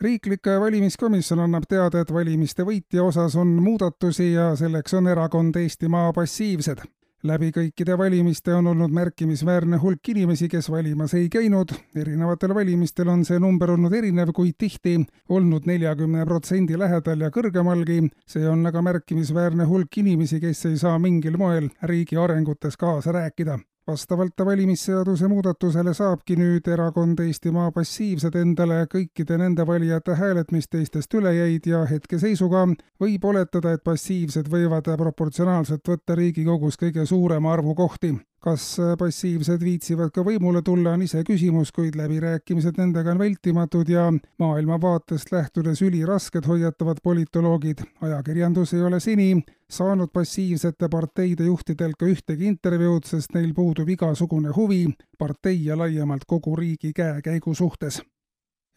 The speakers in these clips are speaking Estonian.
riiklik valimiskomisjon annab teada, et valimiste võitja osas on muudatusi ja selleks on erakond Eestimaa passiivsed. läbi kõikide valimiste on olnud märkimisväärne hulk inimesi, kes valimas ei käinud. erinevatel valimistel on see number olnud erinev, kuid tihti olnud neljakümne protsendi lähedal ja kõrgemalgi. see on aga märkimisväärne hulk inimesi, kes ei saa mingil moel riigi arengutes kaasa rääkida vastavalt valimisseaduse muudatusele saabki nüüd erakond Eestimaa passiivsed endale kõikide nende valijate hääled, mis teistest üle jäid ja hetkeseisuga võib oletada, et passiivsed võivad proportsionaalselt võtta Riigikogus kõige suurema arvu kohti kas passiivsed viitsivad ka võimule tulla, on iseküsimus, kuid läbirääkimised nendega on vältimatud ja maailmavaatest lähtudes ülirasked, hoiatavad politoloogid. ajakirjandus ei ole seni saanud passiivsete parteide juhtidelt ka ühtegi intervjuud, sest neil puudub igasugune huvi partei ja laiemalt kogu riigi käekäigu suhtes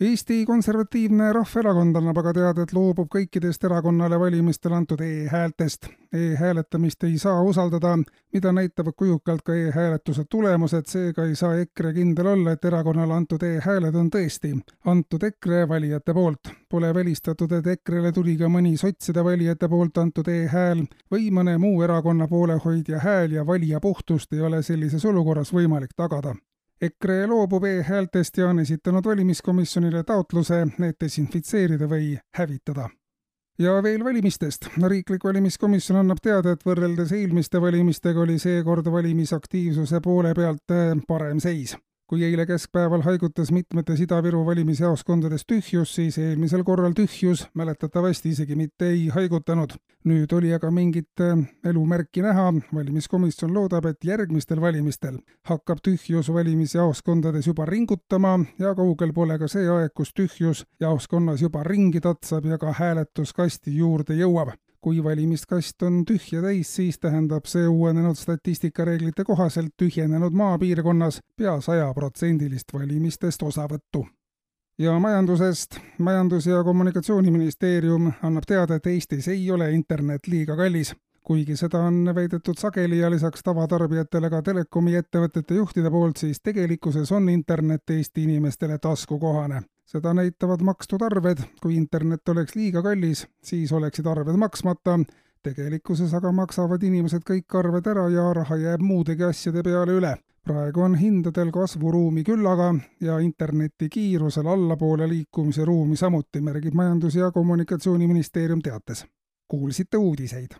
Eesti Konservatiivne Rahvaerakond annab aga teada, et loobub kõikidest erakonnale valimistel antud e-häältest. E-hääletamist ei saa usaldada, mida näitavad kujukalt ka e-hääletuse tulemused, seega ei saa EKRE kindel olla, et erakonnale antud e-hääled on tõesti antud EKRE valijate poolt. Pole välistatud, et EKRE-le tuli ka mõni sotside valijate poolt antud e-hääl või mõne muu erakonna poolehoidja hääl ja valija puhtust ei ole sellises olukorras võimalik tagada EKRE loobub e-häältest ja on esitanud valimiskomisjonile taotluse need desinfitseerida või hävitada. ja veel valimistest. riiklik valimiskomisjon annab teada, et võrreldes eelmiste valimistega oli seekord valimisaktiivsuse poole pealt parem seis kui eile keskpäeval haigutas mitmetes Ida-Viru valimisjaoskondades tühjus, siis eelmisel korral tühjus mäletatavasti isegi mitte ei haigutanud. nüüd oli aga mingit äh, elumärki näha, valimiskomisjon loodab, et järgmistel valimistel hakkab tühjus valimisjaoskondades juba ringutama ja kaugel pole ka see aeg, kus tühjus jaoskonnas juba ringi tatsab ja ka hääletuskasti juurde jõuab kui valimiskast on tühja täis, siis tähendab see uuenenud statistikareeglite kohaselt tühjenenud maapiirkonnas pea sajaprotsendilist valimistest osavõttu. ja majandusest. majandus- ja Kommunikatsiooniministeerium annab teada, et Eestis ei ole internet liiga kallis kuigi seda on väidetud sageli ja lisaks tavatarbijatele ka telekomi ettevõtete juhtide poolt, siis tegelikkuses on internet Eesti inimestele taskukohane seda näitavad makstud arved, kui internet oleks liiga kallis, siis oleksid arved maksmata, tegelikkuses aga maksavad inimesed kõik arved ära ja raha jääb muudegi asjade peale üle. praegu on hindadel kasvuruumi küllaga ja interneti kiirusel allapoole liikumise ruumi samuti, märgib Majandus- ja Kommunikatsiooniministeerium teates. kuulsite uudiseid